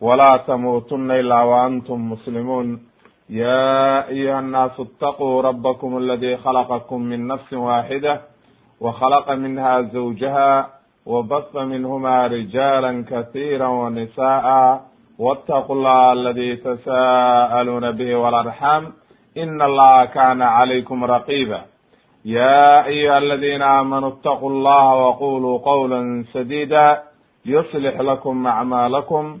ولا تموتن إلا وأنتم مسلمون يا أيها الناس اتقوا ربكم الذي خلقكم من نفس واحدة وخلق منها زوجها وبث منهما رجالا كثيرا ونساء واتقوا الله الذي تساءلون به والأرحام إن الله كان عليكم رقيبا يا أيها الذين آمنوا اتقوا الله وقولوا قولا سديدا يصلح لكم أعمالكم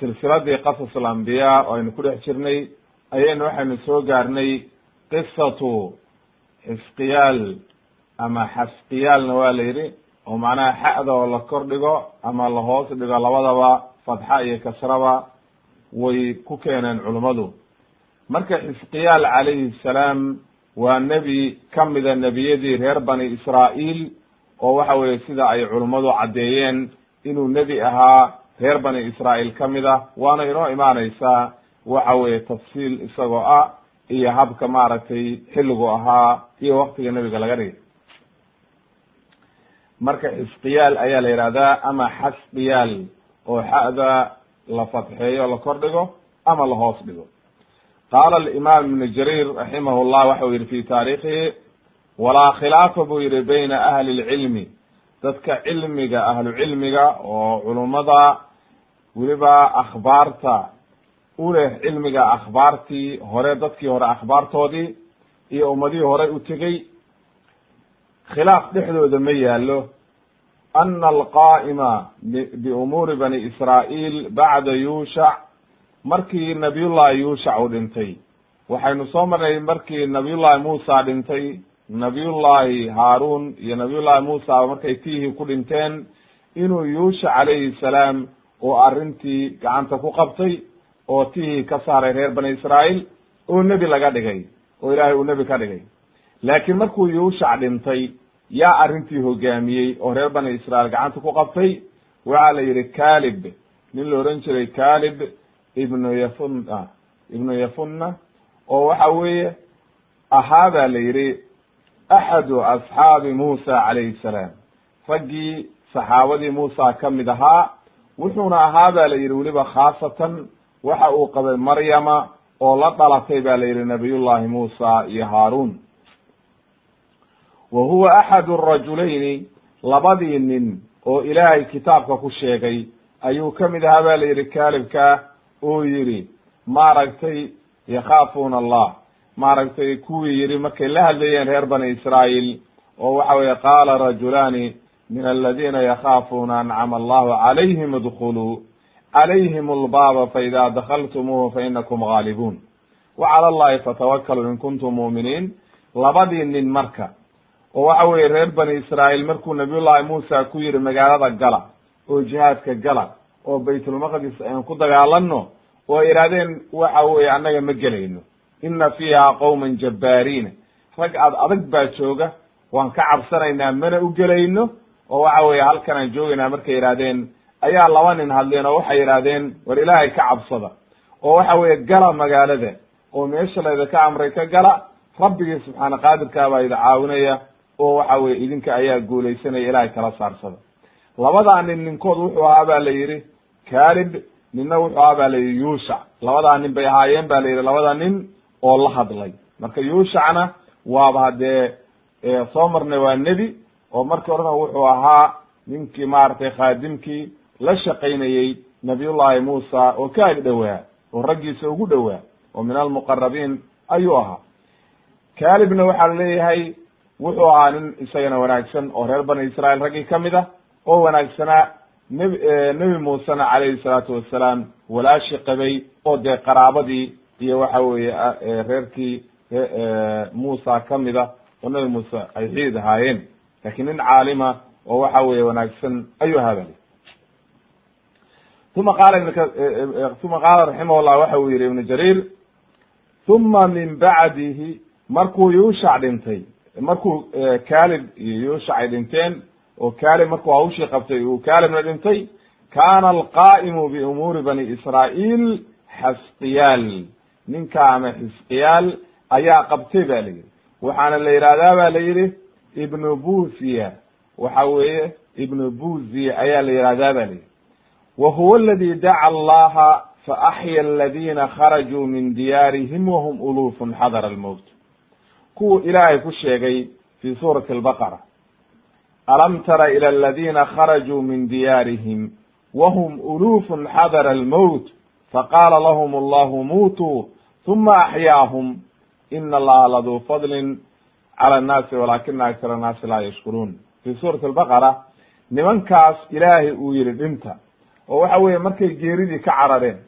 silsiladii qasas alambiyaa oo aynu ku dhex jirnay ayaynu waxaynu soo gaarnay qisatu xisqiyaal ama xasqiyaalna waa la yidhi oo macnaha xa'da oo la kor dhigo ama la hoos dhigo labadaba fatxa iyo kasraba way ku keeneen culummadu marka xisqiyaal calayhi salaam waa nebi ka mida nebiyadii reer bani israa'iil oo waxa weeye sida ay culummadu caddeeyeen inuu nebi ahaa reer bani israa'iil ka mid ah waana inoo imaanaysaa waxa weeye tafsiil isagoo ah iyo habka maaragtay xilligu ahaa iyo waktiga nebiga laga dhigay. Marka xisqiyaal ayaa la yihahdaa ama xasqiyaal oo xa'da la fatxeeyo la kor dhigo ama la hoos dhigo. Qaala alimaam ibnu jariir raximahu llah waxa uu yihi fi taariikhihi walaa khilaafa buu yihi bayna ahli lcilmi dadka cilmiga ahlu cilmiga oo culummada weliba akhbaarta u leh cilmiga akhbaartii hore dadkii hore akhbaartoodii iyo ummadihii hore u tegey. Khilaaf dhexdooda ma yaalo ana alqaa'ima biumuuri bani israa'iil bacda yuushac markii nabiyullahi yuushac uu dhintay. Waxaynu soo marnay markii nabiyullahi muusa dhintay. Nabiyullahi haaruun iyo nabiyullahi muusa markay tihii ku dhinteen inuu yuushac calayhi salaam oo arrintii gacanta ku qabtay oo tihii ka saaray reer bani israa'iil oo nebi laga dhigay oo ilaahay uu nebi ka dhigay. Laakiin markuu yuushac dhintay yaa arrintii hogaamiyey oo reer bani israa'iil gacanta ku qabtay waxaa la yidhi calib nin la ohan jiray calib ibnu yafuna ibnu yafunna oo waxa weeye ahaa ba la yidhi axadu asxaabi muusa calayhi salaam. Raggii saxaabadii muusa ka mid ahaa wuxuuna ahaa ba la yidhi weliba khaasatan waxa uu qabay maryama oo la dhalatay ba la yidhi nabiyullahi muusa iyo haaruun. Wa huwa axadu rajulayni labadii nin oo ilaahay kitaabka ku sheegay ayuu ka mid ahaa ba la yidhi kaalibka uu yidhi maaragtay yakhaafuuna allah. Maaragtay kuwii yidhi markay la hadlayeen reer bani israa'iil oo waxa weye qaala rajulaani min aladina yakhaafuuna ancama allahu calayhim idkuluu calayhim albaaba faida dakaltumuuhu fainakum gaalibuun wa cala allahi fatawakkaluu in kuntum mu'miniin labadii nin marka oo waxa weye reer bani israa'iil markuu nabiyullahi muusa ku yihi magaalada gala oo jihaadka gala oo baytulmaqdis aan ku dagaalano oo ihahdeen waxa weye annaga ma gelayno ina fiiha qowman jabbaariina rag ad adag baa jooga waan ka cabsanaynaa mana u gelayno oo waxa weye halkan aan joogaynaa markay yidhahdeen ayaa laba nin hadleen oo waxay yidhahdeen war ilaahay ka cabsada. oo waxa weye gala magaalada oo meesha laydinka amray ka gala rabbigii subxaana qaadirkaa baa idi caawinaya oo waxa weye idinka ayaa guulaysanaya ilaahay kala saarsada. Labadaa nin ninkood wuxuu ahaa ba la yidhi calib ninna wuxuu ahaa ba la yidhi yuushac labadaa nin bay ahaayeen ba la yidhi labada nin oo la hadlay. Marka yuushacna waaba haddee soo marnay waa nebi oo markii horena wuxuu ahaa ninkii maaragtay khaadimkii la shaqaynayey nabiyullahi muusa oo ka ag dhowaa oo raggiisa ugu dhowaa oo min almuqarabiin ayuu ahaa. Kalibna waxaa la leeyahay wuxuu ahaa nin isagana wanaagsan oo reer bani israail raggii ka mid ah oo wanaagsanaa nb nebi muusena calayhi salaatu wasalaam walaashi qabay oo dee qaraabadii iyo waxa weeye reerkii muusa kamida oo nebi muuse ay xiid ahaayeen laakiin nin caalima oo waxa weeye wanaagsan ayuu habali uma qaala uma qaala raximah llah waxa uu yihi ibnu jariir uma min bacdihi markuu yuushac dhintay markuu kalib iyo yuushac ay dhinteen oo kalib markuu hawshii qabtay uu kalibna dhintay kana alqa'imu biumuuri bani israa'iil xasqiyaal. Ninka ama xisqiyaal ayaa qabtay ba la yidhi. Waxaana la yihahdaa ba la yidhi ibnu buziya. Waxa weeye ibnu buziya ayaa la yihahdaa ba la yidhi. Wa huwa aladi daca allaha faaxya aladina kharajuu min diyaarihim wahum ulufun xadara almowt kuwa ilaahay ku sheegay fi suurati albaqara. Alam tara ila aladina kharajuu min diyaarihim wahum ulufun xadara almowt faqala lahum allahu muutuu uma axyaahum ina allaha laduu fadlin cala annaasi walakina aksar annaasi laa yashkuruun fi suurati albaqara nimankaas ilaahay uu yihi dhinta oo waxa weeye markay geeridii ka carareen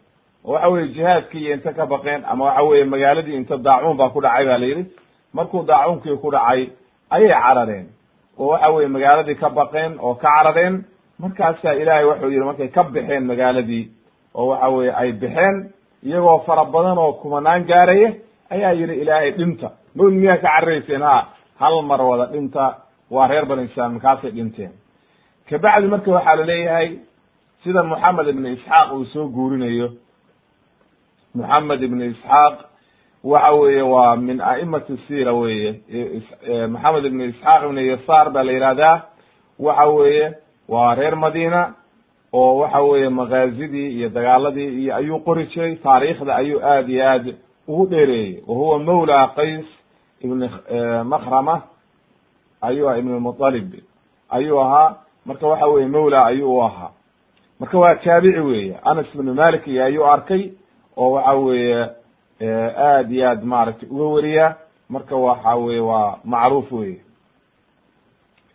oo waxa weye jihaadkii iyo inta ka baqeen ama waxa weye magaaladii inta daacuun baa ku dhacay ba la yidhi markuu daacuunkii ku dhacay ayay carareen oo waxa weye magaaladii ka baqeen oo ka carareen markaasaa ilaahay wuxuu yihi markay ka baxeen magaaladii oo waxa weye ay baxeen iyagoo fara badan oo kumanaan gaaraya ayaa yihi ilaahay dhinta. Mawd miyaa ka cararayseen ha hal mar wada dhinta. Waa reer bani israil markaasay dhinteen. Kabacdi marka waxaa la leeyahay sida moxamed ibn isxaaq uu soo guurinayo. Moxamed ibn isxaaq waxa weeye waa min a'imati sira weye moxamed ibn isxaaq ibn yasaar baa la yihahdaa waxa weeye waa reer madina oo waxa weeye makaazidii iyo dagaaladii iyo ayuu qori jiray. Taariikhda ayuu aad iyo aad ugu dheereeyey wa huwa mawla qays ibn makrama ayuu aha ibn mutalib ayuu ahaa marka waxa weye mawla ayuu u ahaa. Marka waa taabici weeye. Anas ibn malik iyo ayuu arkay oo waxa weeye aad iyo aad maaragtay uga wariya. Marka waxa weye waa macruuf weye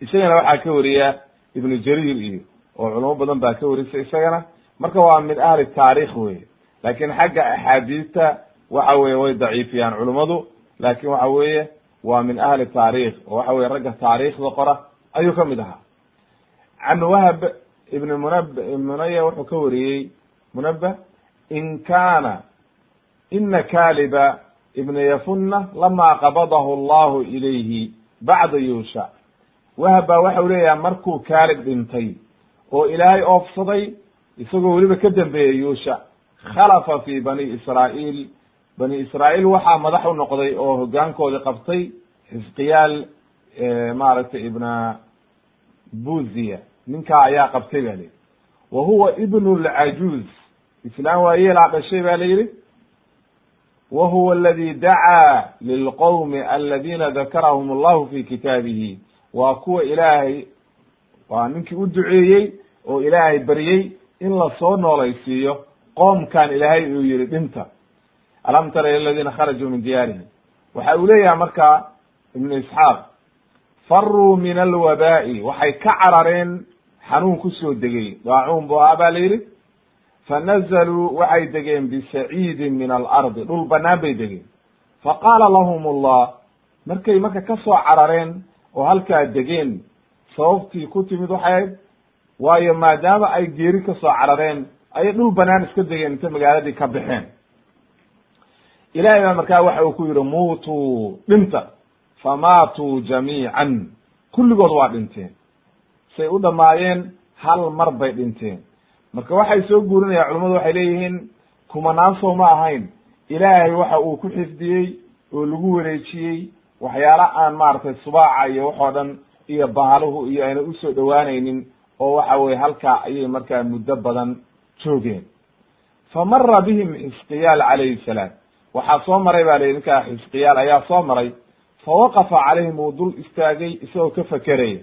isagana waxaa ka wariya ibnu jarir iyo oo culamo badan baa ka warisa isagana. Marka waa min ahli taarikh weye laakiin xagga axaadiista waxa weye way daciifiyaan culummadu laakiin waxa weeye waa min ahli taarikh oo waxa weye ragga taariikhda qora ayuu ka mid ahaa. Can wahb ibn munab munaya wuxuu ka wariyey munabah in kana ina kaliba ibna yafunna lama qabadahu allahu ilayhi bacda yuusha. Wahab baa waxau leeyahay markuu kaalib dhintay oo ilaahay oofsaday isagoo weliba ka dambeeyey yuusha khalafa fi bani israa'iil bani israa'iil waxaa madax u noqday oo hogaankoodii qabtay xisqiyaal maaragtay ibna buziya. Ninkaa ayaa qabtay ba layidhi wa huwa ibnu lcajuuz islaan waayeelaa dhashay ba la yidhi. Wa huwa aladi dacaa lilqowmi aladina dakarahum allahu fi kitaabihi. Waa kuwa ilaahay waa ninkii u duceeyey oo ilaahay baryey in la soo noolaysiiyo qoomkan ilaahay uu yihi dhinta alam tara ila aladina kharajuu min diyaarihim waxa uu leeyahay marka ibnu isxaaq faruu min alwabaa'i waxay ka carareen xanuun ku soo degay. Daacuun bu ahaa ba la yidhi. Fanazaluu waxay degeen bisaciidin min alardi dhul banaan bay degeen. Faqaala lahum allah markay marka ka soo carareen oo halkaa degeen sababtii ku timid waxay ahayd waayo maadaama ay geeri ka soo carareen ayay dhul banaan iska degeen inta magaaladii ka baxeen ilahay baa markaa waxa uu ku yihi muutuu dhinta famaatuu jamiican. Kulligood waa dhinteen. Say u dhamaayeen hal mar bay dhinteen. Marka waxay soo guurinayaan culamadu waxay leeyihiin kumanaan soo ma ahayn. Ilaahay waxa uu ku xifdiyey oo lagu wareejiyey waxyaala aan maaragtay subaaca iyo waxoo dhan iyo bahaluhu iyo ayna u soo dhowaanaynin oo waxa weye halkaa ayay markaa muddo badan joogeen. Fa mara bihim xisqiyaal calayhi salaam waxaa soo maray ba layihi ninkaa xisqiyaal ayaa soo maray. Fa waqafa calayhim uu dul istaagay isagoo ka fakeraya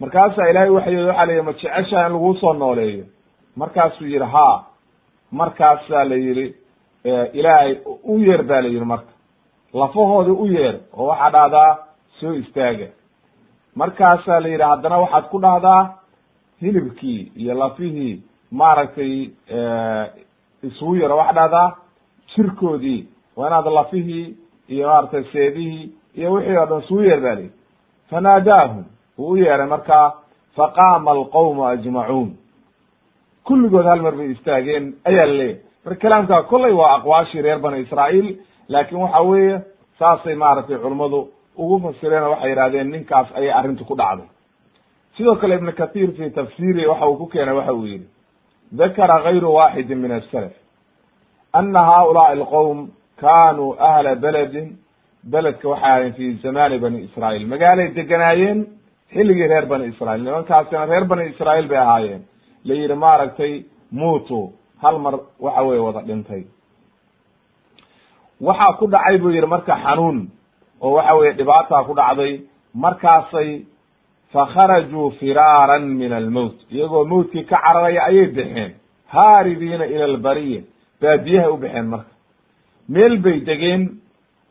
markaasaa ilahay waxay waxa la yihi ma jeceshaa in laguu soo nooleeyo? Markaasuu yihi haa. Markaasaa la yihi ilaahay u yeer baa la yidhi marka. Lafahoodii u yeer oo waxaa dhahdaa soo istaaga. Markaasaa la yidhi haddana waxaad ku dhahdaa hilibkii iyo lafihii maaragtay isugu yaro waxaa dhahdaa jirkoodii waa inaad lafihii iyo maaragtay seedihii iyo wixii oo dhan isugu yeer ba la yidhi fanaadaahum wuu u yeeray markaa faqaama alqawmu ajmacuun. Kulligood hal mar bay istaageen ayaa la leeyahy marka kalaamkaa kollay waa aqwaashii reer bani israa'iil laakin waxa weeye saasay maaragtay culummadu ugu fasireen waxay yidhahdeen ninkaas ayay arrintu ku dhacday. Sidoo kale ibnu kathir fi tafsiri waxa uu ku keenay waxa uu yihi dakara gayru waxidin min asalaf ana haulaai alqowm kanuu ahla beledin beledka waxay ahayen fi zamani bani israa'iil magaalay deganaayeen xilligii reer bani israa'iil nimankaasina reer bani israa'iil bay ahaayeen la yidhi maaragtay muutu hal mar waxa weye wada dhintay waxaa ku dhacay buu yidhi marka xanuun oo waxa weye dhibaataa ku dhacday markaasay fakharajuu firaaran min almowt iyagoo mowtkii ka cararaya ayay baxeen haaribiina ila albariya baadiyahay u baxeen marka. Meel bay degeen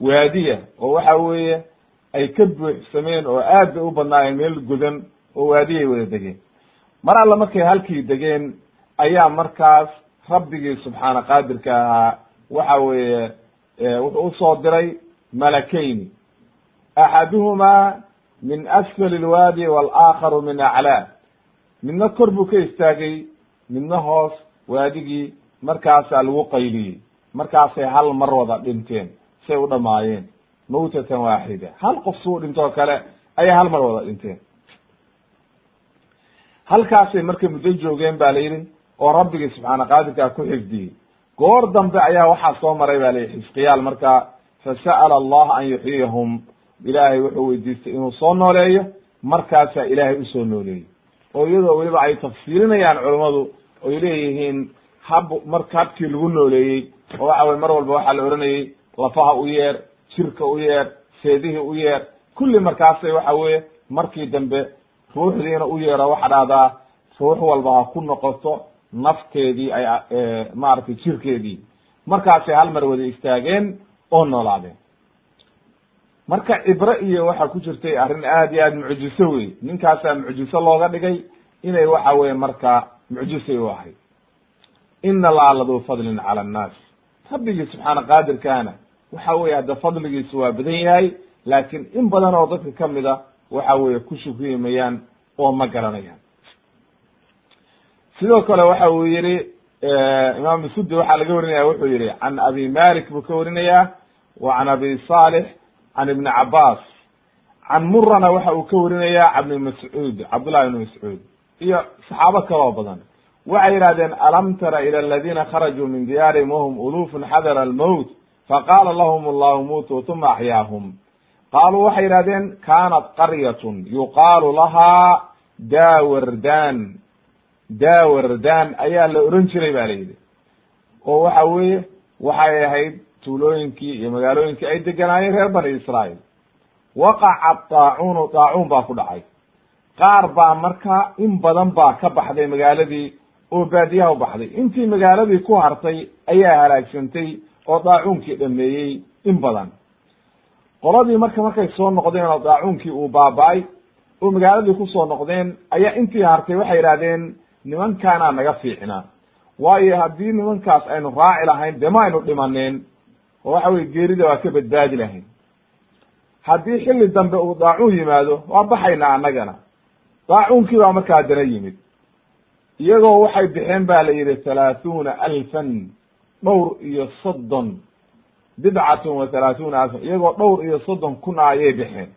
waadiya oo waxa weeye ay ka buuxsameen oo aad bay u badnaayeen meel godan oo waadiyay wada degeen. Mar alla markay halkii degeen ayaa markaas rabbigii subxaana qaadirka ahaa waxa weeye wuxuu u soo diray malakayni axaduhumaa min asfali lwaadi walaakharu min aclaa. Midna kor buu ka istaagay midna hoos waadigii markaasaa lagu qayliyey markaasay hal mar wada dhinteen say u dhamaayeen. Mawtatan waaxida hal qof suu dhintoo kale ayay hal mar wada dhinteen. Halkaasay markay muddo joogeen ba la yidhi oo rabbigii subxaana qaadirkaa ku xifdiyey. Goor dambe ayaa waxaa soo maray ba layihi xisqiyaal markaa fasa'ala allah an yuxyiyahum. Ilaahay wuxuu weydiistay inuu soo nooleeyo markaasaa ilaahay u soo nooleeyey oo iyadoo weliba ay tafsiirinayaan culammadu oy leeyihiin hab marka habkii lagu nooleeyey oo waxa weye mar walba waxaa la oranayey lafaha u yeer jirka u yeer seedihii u yeer. Kulli markaasay waxa weye markii dambe ruuxdiina u yeero waxa dhahdaa ruux walba ha ku noqoto nafteedii ay maaragtay jirkeedii. Markaasay hal mar wada istaageen oo noolaadeen. Marka cibre iyo waxaa ku jirtay arrin aad iyo aad mucjiso wey ninkaasaa mucjiso looga dhigay inay waxa weye marka mucjisay u ahayd ina allaha laduu fadlin cala annaas rabbigii subxaana qaadirkaana waxa weye hadda fadligiisu waa badan yahay laakiin in badan oo dadka ka mid a waxa weye ku shukrimayaan oo ma garanayaan sidoo kale waxa uu yihi imaam sudi waxaa laga warinaya wuxuu yihi can abi malik buu ka warinaya wa can abi salix can ibni cabas can murana waxa uu ka warinaya cabni mascuud cabdullahi ibni mascuud iyo saxaabo kaloo badan waxay yihahdeen alam tara ila aladina kharajuu min diyaarihim wahum ulufun xadara almowt faqala lahum allahu muutuu tuma axyaahum qaaluu waxay yihahdeen kanat qaryatun yuqaalu lahaa dawardan dawardan ayaa la oran jiray ba la yidhi. Oo waxa weeye waxay ahayd tuulooyinkii iyo magaalooyinkii ay deganaayeen reer bani israail waqaca daacuunu daacuun baa ku dhacay. Qaar baa marka in badan baa ka baxday magaaladii oo baadiyaha u baxday. Intii magaaladii ku hartay ayaa halaagsantay oo daacuunkii dhameeyey in badan. Qoladii marka markay soo noqdeen oo daacuunkii uu baaba-ay oo magaaladii ku soo noqdeen ayaa intii hartay waxay yidhahdeen nimankaanaa naga fiicnaa waayo haddii nimankaas aynu raaci lahayn dee ma aynu dhimaneen oo waxa weye geerida waa ka badbaadi lahayn. Haddii xilli dambe uu daacuun yimaado waa baxaynaa annagana. Daacuunkii baa markaa haddana yimid iyagoo waxay bixeen ba la yidhi halaathuna alfan dhowr iyo soddon bidcatun wa halaathuna alfan iyagoo dhowr iyo soddon kuna ayay bixeen.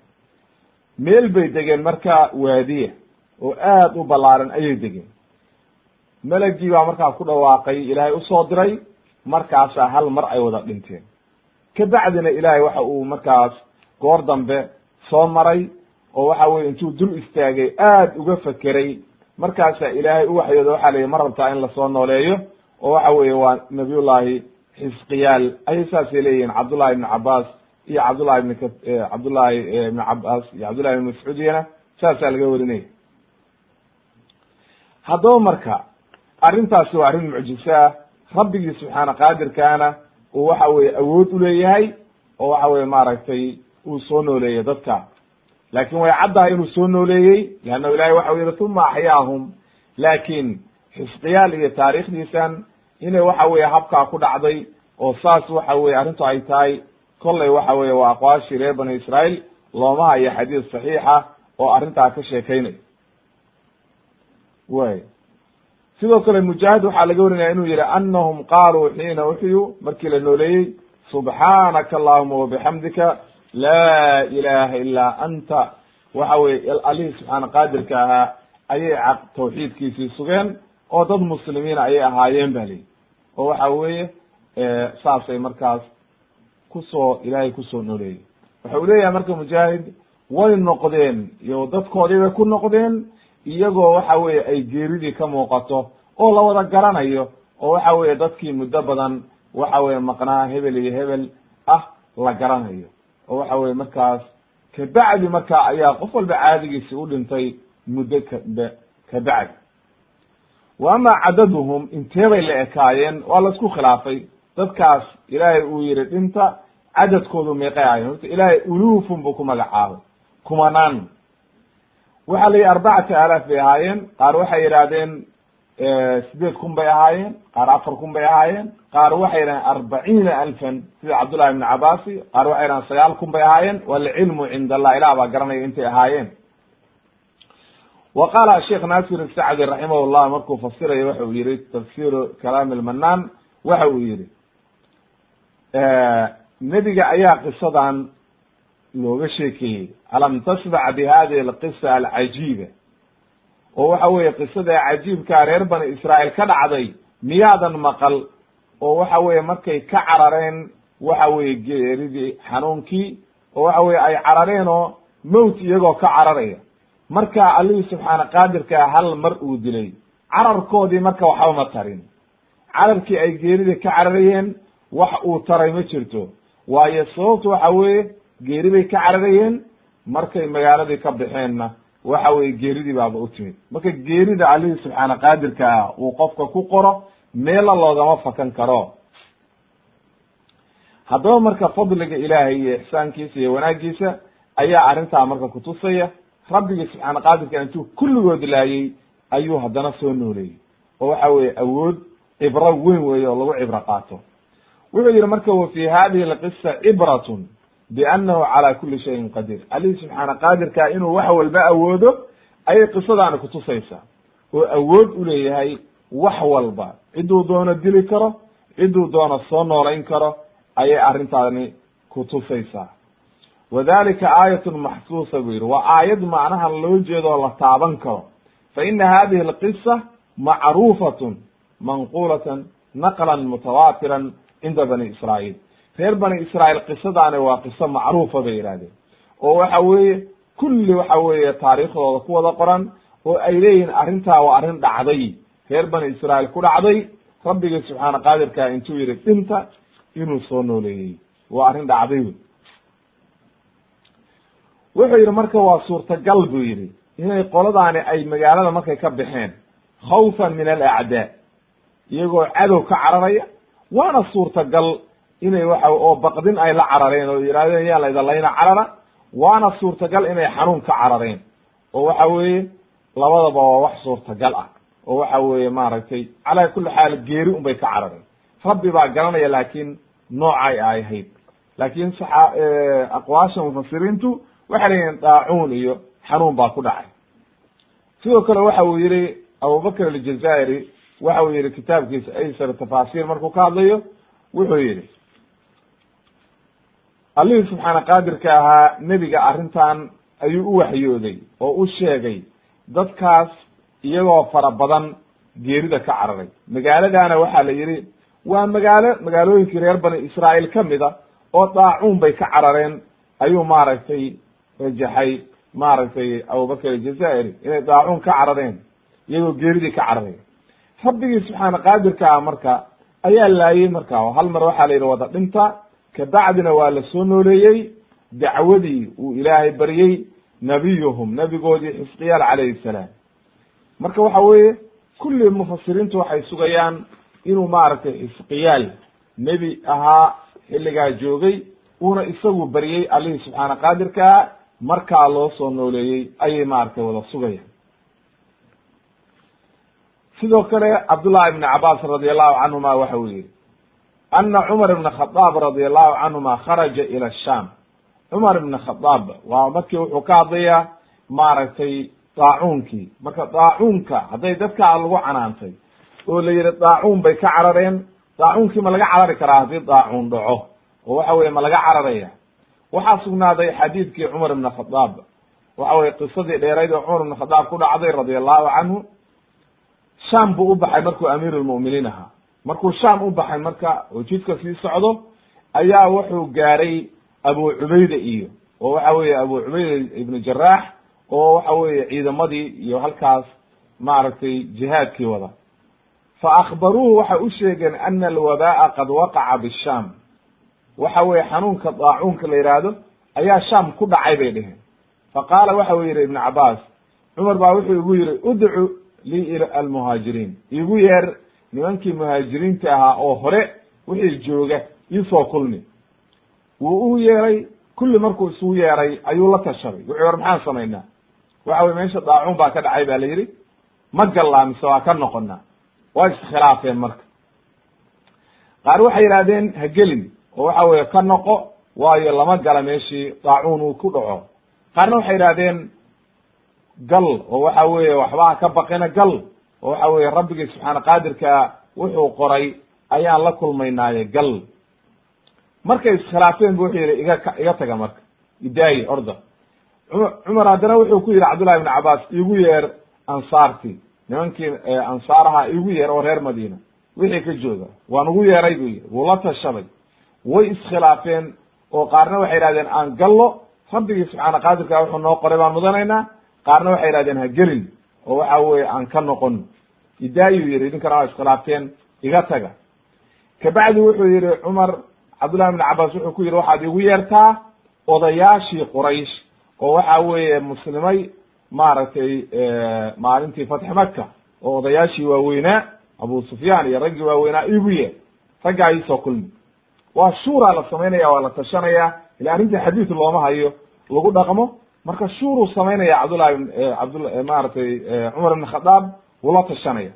Meel bay degeen marka waadiya oo aad u ballaaran ayay degeen. Melagii baa markaa ku dhawaaqay ilaahay u soo diray markaasaa hal mar ay wada dhinteen. Kabacdina ilaahay waxa uu markaas goor dambe soo maray oo waxa weye intuu dul istaagay aad uga fekeray markaasaa ilaahay u waxyooda waxaa la yihi ma rabtaa in la soo nooleeyo? oo waxa weeye waa nabiyullahi xisqiyaal. Ayay saasay leeyihiin cabdullahi ibni cabaas iyo cabdullahi ibn cabdullahi ibni cabaas iyo cabdullahi ibn mascuudiyana saasaa laga warinaya haddaba marka arrintaasi waa arrin mucjiso ah rabbigii subxaana qaadirkaana uu waxa weye awood uleeyahay oo waxa weye maaragtay uu soo nooleeyey dadka laakin way caddahay inuu soo nooleeyey leanna ilahay waxa u yihi uma axyaahum. Laakin xisqiyaal iyo taariikhdiisan inay waxa weye habkaa ku dhacday oo saas waxa weye arrintu ay tahay kollay waxa weye waa aqwaashii reer bani israail looma hayo xadiis saxiixa oo arrintaa ka sheekaynay way sidoo kale mujaahid waxaa laga warinaya inuu yihi anahum qaaluu xiina uxyu markii la nooleeyey subxaanaka allahuma wabixamdika laa ilaha ilaa anta. Waxa weye alihii subxaana qaadirka ahaa ayay tawxiidkiisii sugeen oo dad muslimiina ayay ahaayeen ba lihi oo waxa weeye saasay markaas ku soo ilaahay ku soo nooleeyey waxa uu leeyahay marka mujaahid way noqdeen iyo dadkoodii bay ku noqdeen iyagoo waxa weye ay geeridii ka muuqato oo la wada garanayo oo waxa weye dadkii muddo badan waxa weye maqnaa hebel iyo hebel ah la garanayo oo waxa weye markaas kabacdi marka ayaa qof walba caadigiisi u dhintay muddo kab kabacdi wa ama cadaduhum intee bay la ekaayeen waa la isku khilaafay. Dadkaas ilaahay uu yihi dhinta cadadkoodu meeqay ahayen horta ilaahay ulufun buu ku magacaabay kumanaan waxaa la yihi arbacata alaaf bay ahaayeen. Qaar waxay yidhaahdeen sideed kun bay ahaayeen qaar afar kun bay ahaayeen qaar waxay yidhahdeen arbaciina alfan sida cabdullahi ibn cabasi qaar waxay yidhahdeen sagaal kun bay ahaayeen walcilmu cinda allah ilah baa garanaya intay ahaayeen. Wa qaala sheekh naasir sacdi raximah llah markuu fasirayo waxa uu yihi tafsiru kalaam lmanaan waxa uu yihi nebiga ayaa qisadan looga sheekeeyey alam tasmac bi hadihi alqisa alcajiiba oo waxa weeye qisada cajiibkaa reer bani israa'iil ka dhacday miyaadan maqal? oo waxa weye markay ka carareen waxa weye geeridii xanuunkii oo waxa weye ay carareen oo mowt iyagoo ka cararaya. Marka allihii subxaana qaadirkaa hal mar uu dilay cararkoodii marka waxba ma tarin. Cararkii ay geeridii ka cararayeen wax uu taray ma jirto. Waayo sababtu waxa weeye geeri bay ka cararayeen markay magaaladii ka baxeenna waxa weye geeridii baaba u timid. Marka geerida allihii subxaana qaadirka ah uu qofka ku qoro meela loogama fakan karo. Haddaba marka fadliga ilaahay iyo ixsaankiisa iyo wanaagiisa ayaa arrintaa marka kutusaya rabbigii subxaana qaadirka intuu kulligood laayey ayuu haddana soo nooleeyey oo waxa weye awood cibro weyn weeye oo lagu cibro qaato. Wuxuu yihi marka wa fi hadihi alqisa cibratun biannahu cala kuli shayin qadiir alihi subxaana qaadirka inuu wax walba awoodo ayay qisadaani kutusaysaa oo awood uleeyahay wax walba ciduu doono dili karo ciduu doono soo noolayn karo ayay arrintaani kutusaysaa wadalika aayatun maxsuusa buu yihi waa aayad macnaha loo jeedo oo la taaban karo fa ina hadihi alqisa macruufatun manqulatan naqlan mutawaatiran cinda bani israa'iil reer bani israa'iil qisadaani waa qiso macruufa bay yihahdeen oo waxa weeye kulli waxa weeye taariikhdooda ku wada qoran oo ay leeyihiin arrintaa waa arrin dhacday. Reer bani israa'iil ku dhacday rabbigii subxaana qaadirka intuu yihi dhinta inuu soo nooleeyey. Waa arrin dhacday wey wuxuu yihi marka waa suurtagal buu yihi inay qoladaani ay magaalada markay ka baxeen khawfan min alacdaa iyagoo cadow ka cararaya waana suurtagal inay waxa oo baqdin ay la carareen oo yidhahdeen yaa laydallayna carara. Waana suurtagal inay xanuun ka carareen. Oo waxa weeye labadaba waa wax suurtagal ah. Oo waxa weeye maaragtay calaa kulli xaal geeri un bay ka carareen. Rabbi baa garanaya laakiin noocay ay ahayd. Laakiin saxa aqwaasha mufasiriintu waxay leeyihiin daacuun iyo xanuun baa ku dhacay. Sidoo kale waxa uu yihi abubakr aljazairi waxa uu yihi kitaabkiisa aysar tafaasiir markuu ka hadlayo wuxuu yihi allihii subxaana qaadirka ahaa nebiga arrintan ayuu u waxyooday oo u sheegay dadkaas iyagoo fara badan geerida ka cararay. Magaaladana waxaa la yihi waa magaalo magaalooyinkii reer bani israa'iil ka mid a oo daacuun bay ka carareen ayuu maaragtay rajaxay maaragtay abubakr aljazairi inay daacuun ka carareen iyagoo geeridii ka carareen rabbigii subxaana qaadirka ah marka ayaa laayey marka hal mar waxaa la yidhi wada dhinta kabacdina waa la soo nooleeyey dacwadii uu ilaahay baryey nabiyuhum nabigoodii xisqiyaal calayhi salaam. Marka waxa weeye kulli mufasiriintu waxay sugayaan inuu maaragtay xisqiyaal nebi ahaa xilligaa joogay uuna isagu baryey allihii subxaana qaadirkaa markaa loo soo nooleeyey ayay maaragtay wada sugayaan. Sidoo kale cabdullahi ibni cabaas radi allahu canhuma waxa uu yihi ana cumar ibna khadaab radi allahu canhuma kharaja ila sham cumar ibna khadaab waa markii wuxuu ka hadlayaa maaragtay daacuunkii marka daacuunka hadday dadkaa lagu canaantay oo la yihi daacuun bay ka carareen daacuunkii ma laga carari karaa haddii daacuun dhaco oo waxa weye ma laga cararaya waxaa sugnaaday xadiidkii cumar ibna khadaab waxa weye qisadii dheerayd oo cumar ibna khadaab ku dhacday radi allahu canhu sham buu u baxay markuu amiir lmu'miniin ahaa markuu sham u baxay marka oo jidka sii socdo ayaa wuxuu gaaray abu cubayda iyo oo waxa weeye abu cubayda ibnu jaraax oo waxa weeye ciidamadii iyo halkaas maaragtay jihaadkii wada. Fa akhbaruuhu waxay u sheegeen ana alwaba'a qad waqaca bisham waxa weye xanuunka daacuunka la yidhaahdo ayaa sham ku dhacay bay dheheen fa qaala waxa uu yihi ibnu cabaas cumar baa wuxuu igu yihi udcu lii almuhaajiriin. Igu yeer nimankii muhaajiriinta ahaa oo hore wixii jooga iisoo kulmi. Wuu u yeeray kulli markuu isugu yeeray ayuu la tashaday wuxuu war maxaan samaynaa waxa weye meesha daacuun baa ka dhacay ba la yidhi ma gallaa mise waa ka noqonaa waa iskhilaafeen marka. Qaar waxay yidhahdeen ha gelin oo waxa weye ka noqo waayo lama gala meeshii daacuun uu ku dhaco. Qaarna waxay yidhahdeen gal oo waxa weeye waxba ka baqina gal oo waxa weye rabbigii subxaana qaadirka wuxuu qoray ayaan la kulmaynaaye gal. Markay iskhilaafeen bu wuxuu yihi iga iga taga marka idaayi orda. Cumar haddana wuxuu ku yihi cabdullahi ibn cabaas igu yeer ansaartii. Nimankii ansaaraha igu yeer oo reer madiina. Wixii ka jooga waan ugu yeeray bu yihi wuu la tashaday way iskhilaafeen oo qaarna waxay yidhahdeen aan gallo. Rabbigii subxaana qaadirka wuxuu noo qoray baan mudanaynaa. Qaarna waxay yidhahdeen ha gelin oo waxa weye aan ka noqon idaayuu yihi idinkana waa iskhilaafteen iga taga kabacdi wuxuu yihi cumar cabdullahi ibn cabaas wuxuu ku yihi waxaad igu yeertaa odayaashii quraysh oo waxa weeye muslimay maaragtay maalintii fatxi maka oo odayaashii waaweynaa abu sufyaan iyo raggii waaweynaa igu yeer raggaa iisoo kulmi waa shuuraa la samaynaya waa la tashanaya ila arrintii xadiid looma hayo lagu dhaqmo marka shuuruu samaynaya cabdullahi cabd maaragtay cumar ibn khadaab wuu la tashanaya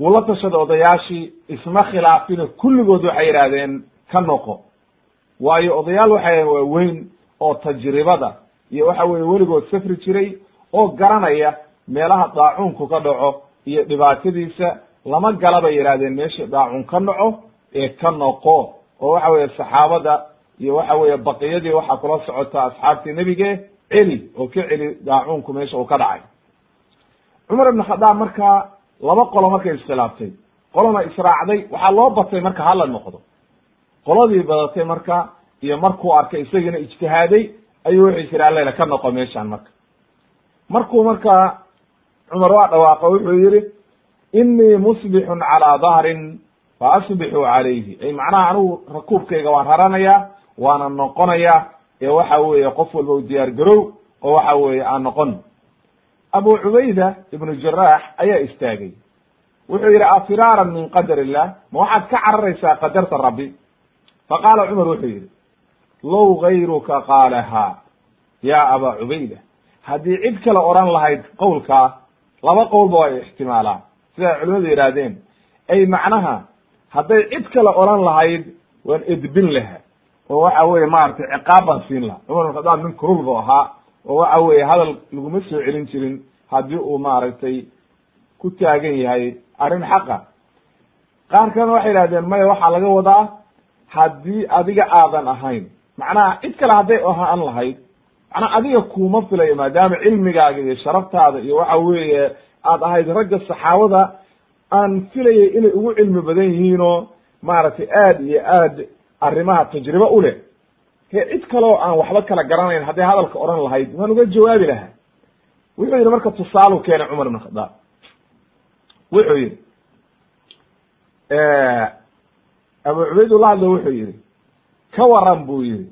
wuu la tashaday odayaashii isma khilaafino kulligood waxay yidhahdeen ka noqo. Waayo odayaal waxay waaweyn oo tajribada iyo waxa weye weligood safri jiray oo garanaya meelaha daacuunku ka dhaco iyo dhibaatadiisa. Lama gala bay yidhahdeen meeshii daacuun ka dhaco ee ka noqo. Oo waxa weye saxaabada iyo waxa weye baqiyadii waxaa kula socota asxaabtii nebige celi oo ka celi daacuunku meesha uu ka dhacay cumar ibn khadaab markaa laba qolo markay iskhilaaftay qolona israacday waxaa loo batay marka hala noqdo. Qoladii badatay marka iyo markuu arkay isagiina ijtihaaday ayuu wuxuu tiri allela ka noqo meeshaan marka. Markuu marka cumar waa dhawaaqo wuxuu yihi inii musbixun calaa dahrin fa asbixuu calayhi. Ay macnaha anigu rakuubkayga waan raranayaa waana noqonaya ee waxa weeye qof walba u diyaar garow oo waxa weeye aan noqon abu cubayda ibnu jaraax ayaa istaagay. Wuxuu yihi afiraaran min qadar illah ma waxaad ka cararaysaa qadarta rabbi? Faqaala cumar wuxuu yihi low gayruka qaalaha ya aba cubayda haddii cid kale odhan lahayd qowlkaa laba qowlba waa ixtimaalaan. Siday culimadu yidhaahdeen ay macnaha hadday cid kale odhan lahayd waan edbin laha oo waxa weye maaragtay ciqaab baan siin laha cumar bin khadaab nin kurul bu ahaa oo waxa weye hadal laguma soo celin jirin haddii uu maaragtay ku taagan yahay arrin xaqa. Qaar kalena waxay yidhahdeen maya waxaa laga wadaa haddii adiga aadan ahayn. Macnaha cid kale hadday ahaan lahayd macnaa adiga kuma filayo maadaama cilmigaaga iyo sharaftaada iyo waxa weeye aad ahayd ragga saxaabada aan filayay inay ugu cilmi badan yihiinoo maaragtay aad iyo aad arrimaha tajribe u leh cid kaleo aan waxba kala garanayn hadday hadalka odhan lahayd waan uga jawaabi lahaa. Wuxuu yihi marka tusaalu keenay cumar ibn khadaab. Wuxuu yihi abu cubaydullah hadlo wuxuu yihi ka waran buu yihi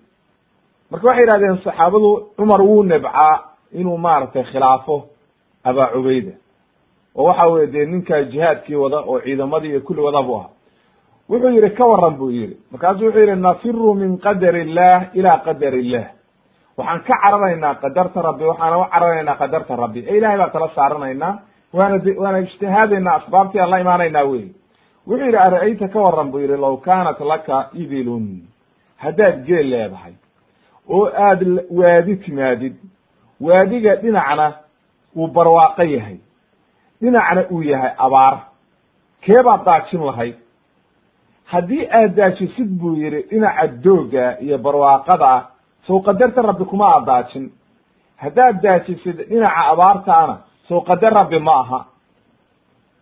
marka waxay yihahdeen saxaabadu cumar wuu nebcaa inuu maaragtay khilaafo aba cubayda. Oo waxa weye dee ninkaa jihaadkii wada oo ciidamadii iyo kulli wada bu ahaa wuxuu yihi ka waran buu yihi markaasuu wuxuu yihi nafiru min qadar illah ila qadar illah. Waxaan ka cararaynaa qadarta rabbi waxaana u cararaynaa qadarta rabbi. Ee ilahay baan tala saaranaynaa waana waana ijtihaadaynaa asbaabtii aan la imaanaynaa wey wuxuu yihi ara-ayta ka waran buu yihi law kaanat laka ibilun. Haddaad geel leedahay oo aada waadi timaadid waadiga dhinacna uu barwaaqo yahay dhinacna uu yahay abaar keebaad daajin lahayd haddii aad daajisid buu yihi dhinaca dooga iyo barwaaqada sow qadarta rabbi kuma aad daajin haddaad daajisid dhinaca abaartaana sow qadar rabbi ma aha.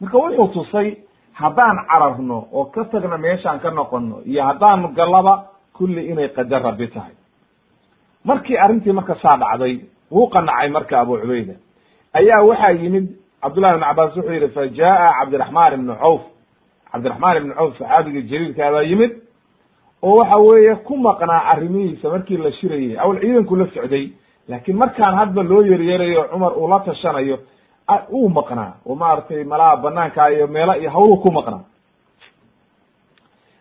Marka wuxuu tusay haddaan cararno oo ka tagno meeshaan ka noqono iyo haddaanu gallaba kulli inay qadar rabbi tahay. Markii arrintii marka saa dhacday wuu qanacay marka abu cubayda. Ayaa waxaa yimid cabdullahi ibn cabaas wuxuu yihi fa jaa cabdiraxmaan ibnu cawf cabdiraxmaan ibnu cawf saxaabigii jaliilkaa baa yimid oo waxa weeye ku maqnaa arrimihiisa markii la shirayay. Awal ciidanku la socday laakiin markaan hadba loo yeryerayo cumar uu la tashanayo uu maqnaa. Oo maaragtay malaha banaanka iyo meelo iyo hawlu ku maqnaa.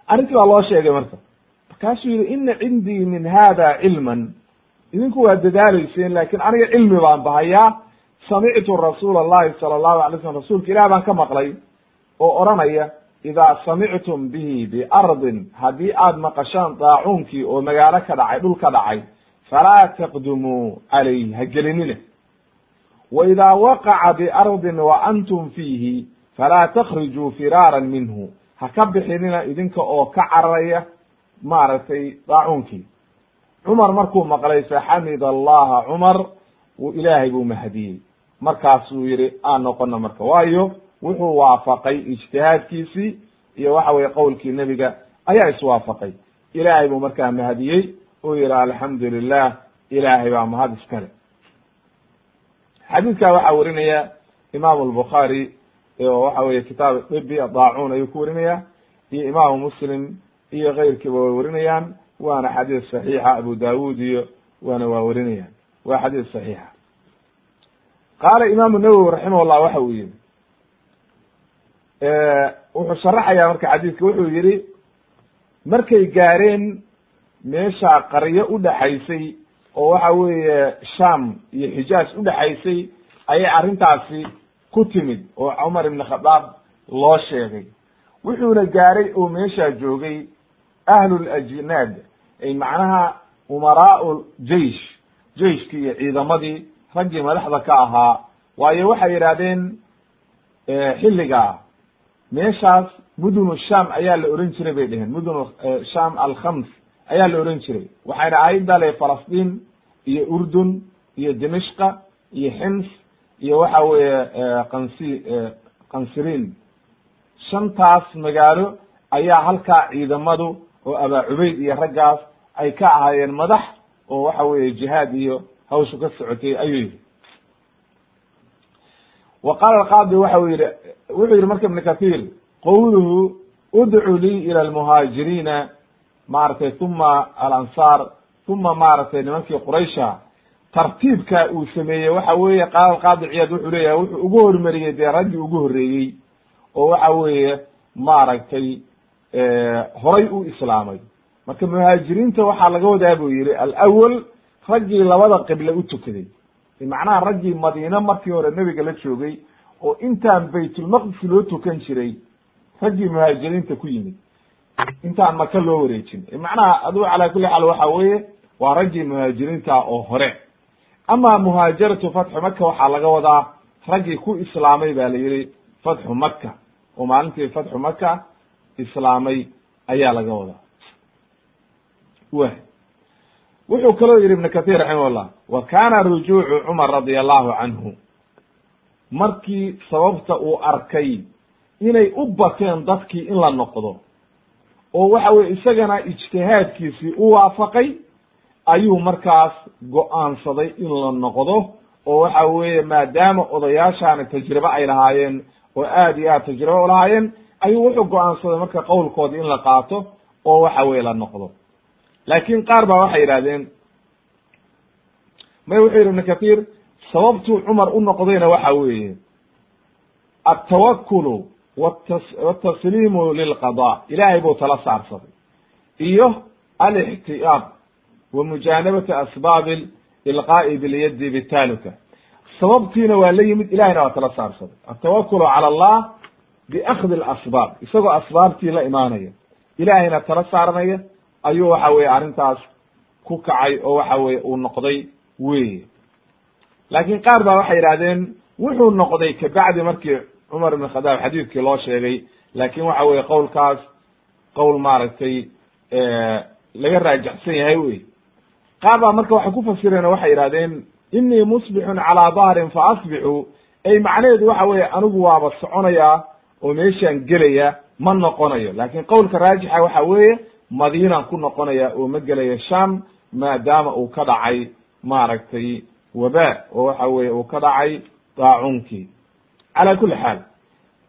Arrintii baa loo sheegay marka. Markaasuu yihi ina cindii min hada cilman. Idinku waa dadaalayseen laakiin aniga cilmi baan bahayaa. Samictu rasuula allahi sala allahu alay slam rasuulka ilah baan ka maqlay oo odhanaya idaa samictum bihi biardin haddii aad maqashaan daacuunkii oo magaalo ka dhacay dhul ka dhacay falaa taqdumuu calayh ha gelinina wa idaa waqaca biardin wa antum fiihi falaa takhrijuu firaaran minhu ha ka bixinina idinka oo ka cararaya maaragtay daacuunkii cumar markuu maqlay faxamid allaha cumar ilaahay buu mahadiyey markaasuu yihi aan noqono marka waayo wuxuu waafaqay ijtihaadkiisii iyo waxa weye qowlkii nebiga ayaa iswaafaqay ilaahay buu markaa mahadiyey uu yihi alxamdu lilah ilaahay baa mahad iskale xadiidkaa waxaa warinaya imaamu albukhaari oo waxa weye kitaab dibi daacuun ayuu ku warinaya iyo imaamu muslim iyo keyrkiiba way warinayaan waana xadiis saxiixa abu dawud iyo waana waa warinayaan. Waa xadiis saxiixa. Qaala imaamu nawowi raximah llah waxa uu yihi wuxuu sharaxaya marka xadiiska wuxuu yihi markay gaareen meesha qaryo udhaxaysay oo waxa weeye sham iyo xijaaj udhaxaysay ayay arrintaasi ku timid oo cumar ibn khadaab loo sheegay. Wuxuuna gaaray oo meeshaa joogay ahlulajnaad ay macnaha umaraau jeish jeiskii iyo ciidamadii raggii madaxda ka ahaa. Waayo waxay yidhahdeen xilligaa meeshaas mudunu sham ayaa la oran jiray bay dheheen mudunu sham alkhams ayaa la oran jiray. Waxayna ahayd dale falastiin iyo urdun iyo dimishqa iyo xims iyo waxa weeye qansi qansiriin shantaas magaalo ayaa halkaa ciidamadu oo abaa cubayd iyo raggaas ay ka ahaayeen madax oo waxa weeye jihaad iyo hawshu ka socotay ayuu yihi wa qaala alqaadi waxa u yihi wuxuu yihi marka ibn kathir qowluhu udcu lii ila almuhaajiriina maaragtay uma alansaar uma maaragtay nimankii quraysha tartiibka uu sameeyey waxa weeye qaala alqaadi ciyaad wuxuu leeyahay wuxuu ugu hormariyey dee raggii ugu horreeyey oo waxa weeye maaragtay horay u islaamay. Marka muhaajiriinta waxaa laga wadaa buu yihi alawal raggii labada qible u tukaday macnaha raggii madiine markii hore nebiga la joogay oo intaan baytulmaqdis loo tukan jiray raggii muhaajiriinta ku yimid. Intaan maka loo wareejin. Macnaha adugu calaa kulli xaal waxa weeye waa raggii muhaajiriinta oo hore. Ama muhaajaratu fatxu maka waxaa laga wadaa raggii ku islaamay ba la yihi fatxu maka oo maalintii fatxu maka islaamay ayaa laga wadaa. Wa wuxuu kaloo yihi ibn kathir raximahullah wa kana rujuucu cumar radi allahu canhu markii sababta uu arkay inay u bateen dadkii in la noqdo oo waxa weye isagana ijtihaadkiisii u waafaqay ayuu markaas go'aansaday in la noqdo oo waxa weeye maadaama odayaashaani tajribe ay lahaayeen oo aad iyo aad tajribe ulahaayeen ayuu wuxuu go'aansaday marka qowlkoodii in la qaato oo waxa weye la noqdo laakin qaar baa waxay yidhahdeen may wuxuu yihi ibn kathir sababtuu cumar u noqdayna waxa weeye altawakulu wtasliimu lilqada ilaahay buu tala saarsaday iyo alixtiyaad wa mujaanabati asbaabi ilqaa'i bilyadi bitaluka sababtiina waa la yimid ilahayna waa tala saarsaday. Altawakulu cala allah biakdi alasbaab isagoo asbaabtii la imaanaya ilaahayna tala saaranaya ayuu waxa weye arrintaas ku kacay oo waxa weye uu noqday weye laakiin qaar baa waxay yidhahdeen wuxuu noqday kabacdi markii cumar ibn khadaab xadiidkii loo sheegay. Laakin waxa weye qowlkaas qowl maaragtay laga raajacsan yahay wey qaar baa marka waxay ku fasireen oo waxay yidhahdeen inii musbixun calaa dahrin fa asbixu. Ay macnaheedu waxa weye anigu waaba soconayaa oo meeshaan gelaya ma noqonayo. Laakin qowlka raajixa waxa weeye madiinaan ku noqonaya oo ma gelayo sham maadaama uu ka dhacay maaragtay waba oo waxa weye uu ka dhacay daacunkii. Cala kuli xaal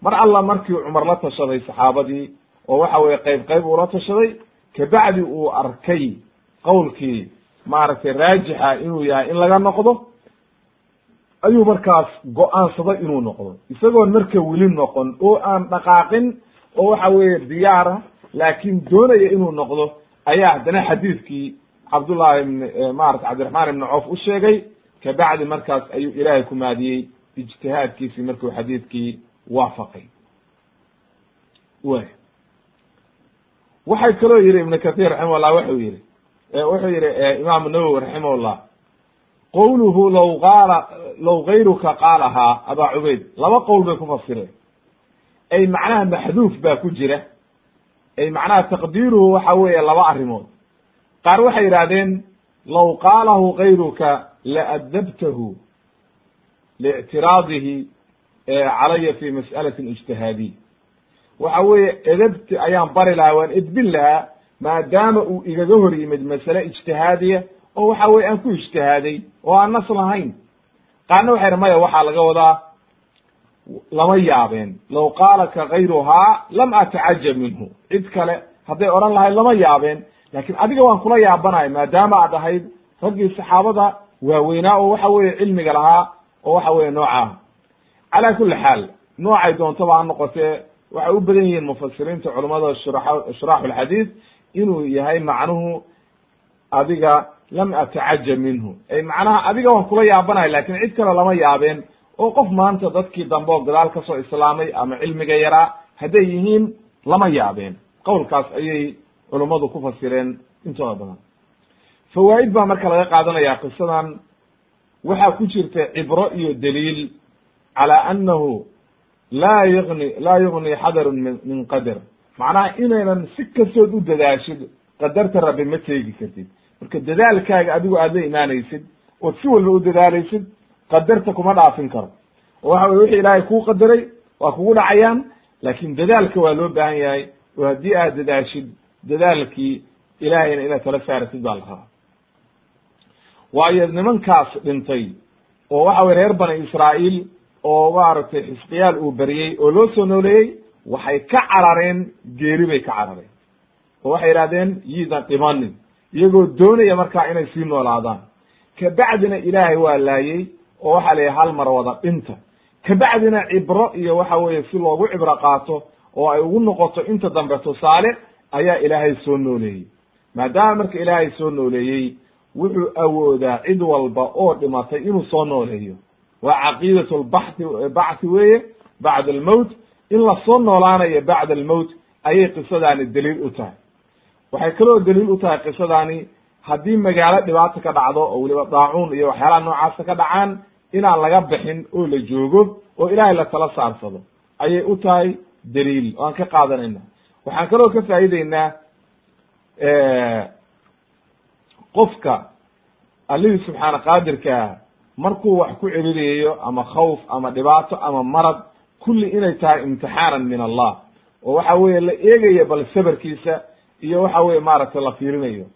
mar alla markii cumar la tashaday saxaabadii oo waxa weye qayb qayb uu la tashaday kabacdi uu arkay qowlkii maaragtay raajixa inuu yahay in laga noqdo ayuu markaas go'aansaday inuu noqdo. Isagoon marka weli noqon oo aan dhaqaaqin oo waxa weeye diyaara laakin doonaya inuu noqdo ayaa haddana xadiidkii cabdullahi ibn maarata cabdiraxmaan ibni coof u sheegay kabacdi markaas ayuu ilaahay ku maadiyey ijtihaadkiisii markuu xadiidkii waafaqay. Wy waxay kaloo yihi ibn kathir raximahullah wuxuu yihi wuxuu yihi imaamu nawowi raximahullah qowluhu law qaala law gayruka qaalahaa abaa cubayd laba qowl bay ku fasireen. Ay macnaha maxduuf baa ku jira macnaha taqdiiruhu waxa weeye laba arrimood. Qaar waxay yidhahdeen law qaalahu gayruka laadabtahu liictiraadihi calaya fi mas'alatin ijtihaadiy waxa weeye edabti ayaan bari lahaa waan edbin lahaa maadaama uu igaga hor yimid masale ijtihaadiya oo waxa weye aan ku ijtihaaday oo aan nas lahayn qaarna waxay maya waxaa laga wadaa lama yaabeen law qaalaka gayruhaa lam atacajab minhu. Cid kale hadday odhan lahayd lama yaabeen laakin adiga waan kula yaabanahay maadaama aad ahayd raggii saxaabada waaweynaa oo waxa weye cilmiga lahaa oo waxa weye noocaah cala kuli xaal noocay doontaba ha noqotee waxay u badan yihiin mufasiriinta culamada shuraaxu lxadiid inuu yahay macnuhu adiga lam atacajab minhu. Ay macnaha adiga waan kula yaabanahay laakiin cid kale lama yaabeen oo qof maanta dadkii dambe oo gadaal ka soo islaamay ama cilmiga yaraa hadday yihiin lama yaabeen. Qowlkaas ayay culummadu ku fasireen intooda badan. Fawaa'id baa marka laga qaadanaya qisadan. Waxaa ku jirta cibro iyo daliil cala annahu laa yugni laa yugni xadarun min min qadar. Macnaha inaynan si kastood u dadaashid qadarta rabbi ma teegi kartid. Marka dadaalkaaga adigu aad la imaanaysid ood si walba u dadaalaysid qadarta kuma dhaafin karo. Oo waxa weye wixii ilaahay kuu qadaray waa kugu dhacayaan laakin dadaalka waa loo baahan yahay. Oo haddii aad dadaashid dadaalkii ilaahayna inaad tala saarasid baa la rabaa. Waayo nimankaas dhintay oo waxa weye reer bani israa'iil oo maaragtay xisqiyaal uu beriyey oo loo soo nooleeyey waxay ka carareen geeri bay ka carareen. Oo waxay yidhahdeen yiidan dhimanin iyagoo doonaya markaa inay sii noolaadaan. Kabacdina ilaahay waa laayey oo waxaa la yihi hal mar wada dhinta. Kabacdina cibro iyo waxa weeye si loogu cibro qaato oo ay ugu noqoto inta dambe tusaale ayaa ilaahay soo nooleeyey. Maadaama marka ilaahay soo nooleeyey wuxuu awoodaa cid walba oo dhimatay inuu soo nooleeyo. Waa caqiidat lbaxthi bacthi weeye bacda almowt in la soo noolaanayo bacda almowt ayay qisadaani daliil u tahay. Waxay kaloo daliil u tahay qisadaani haddii magaalo dhibaato ka dhacdo oo weliba daacuun iyo waxyaalaha noocaasa ka dhacaan inaan laga bixin oo la joogo oo ilaahay la tala saarsado ayay u tahay daliil oo aan ka qaadanayna waxaan kaloo ka faa'ideynaa qofka allihii subxaana qaadirkaa markuu wax ku celinayo ama khawf ama dhibaato ama marad kulli inay tahay imtixaanan min allah. Oo waxa weeye la eegayo bal sabarkiisa iyo waxa weye maaragtay la fiirinayo.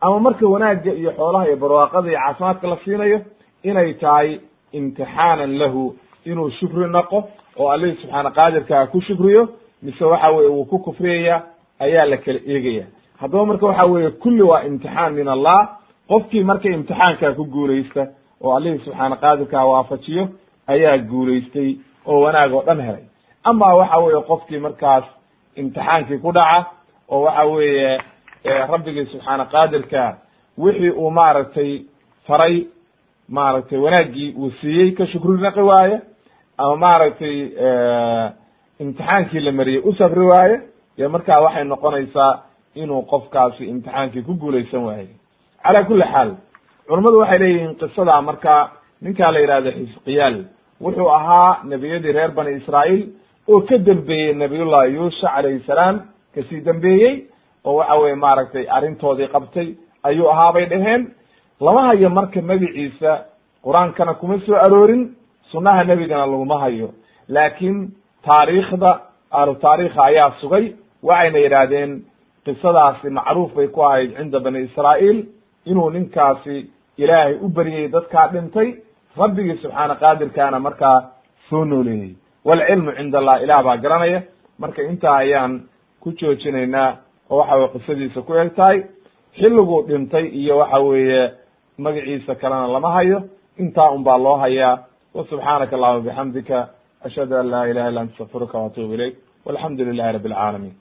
Ama marka wanaagga iyo xoolaha iyo barwaaqada iyo caafimaadka la siinayo inay tahay imtixaanan lahu inuu shukri naqo oo allihii subxaana qaadirkaa ku shukriyo mise waxa weye wuu ku kufriyaya ayaa la kala eegaya. Haddaba marka waxa weeye kulli waa imtixaan min allah. Qofkii marka imtixaankaa ku guulaysta oo allihii subxaana qaadirkaa waafajiyo ayaa guulaystay oo wanaag oo dhan helay. Ama waxa weeye qofkii markaas imtixaankii ku dhaca oo waxa weeye rabbigii subxaana qaadirka wixii uu maaragtay faray maaragtay wanaaggii uu siiyey ka shukri naqi waaye ama maaragtay imtixaankii la mariyey u safri waaye dee markaa waxay noqonaysaa inuu qofkaasi imtixaankii ku guulaysan waaye. Cala kuli xaal culammadu waxay leeyihiin qisada marka ninkaa la yihahdo xisqiyaal wuxuu ahaa nebiyadii reer bani israa'iil oo ka dembeeyey nabiyullahi yuusha calayhi salaam ka sii dembeeyey oo waxa weye maaragtay arrintoodii qabtay ayuu ahaa bay dhaheen lama hayo marka magiciisa qur'aankana kuma soo aroorin sunnaha nebigana laguma hayo. Laakiin taariikhda ahlu taariikha ayaa sugay waxayna yidhaahdeen qisadaasi macruuf bay ku ahayd cinda bani israa'iil inuu ninkaasi ilaahay u beryey dadkaa dhintay rabbigii subxaana qaadirkaana markaa soo nooleeyey. Walcilmu cinda allah ilaah baa garanaya. Marka intaa ayaan ku joojinaynaa oo waxa weye qisadiisa ku eg tahay xilliguu dhintay iyo waxa weeye magaciisa kalena lama hayo. Intaa un baa loo hayaa. Wa subxaanaka allahuma bixamdika ashhadu an laa ilaha illa anta astaqfiruka waatubu ilayk. Walxamdu lilahi rabi alcaalamiin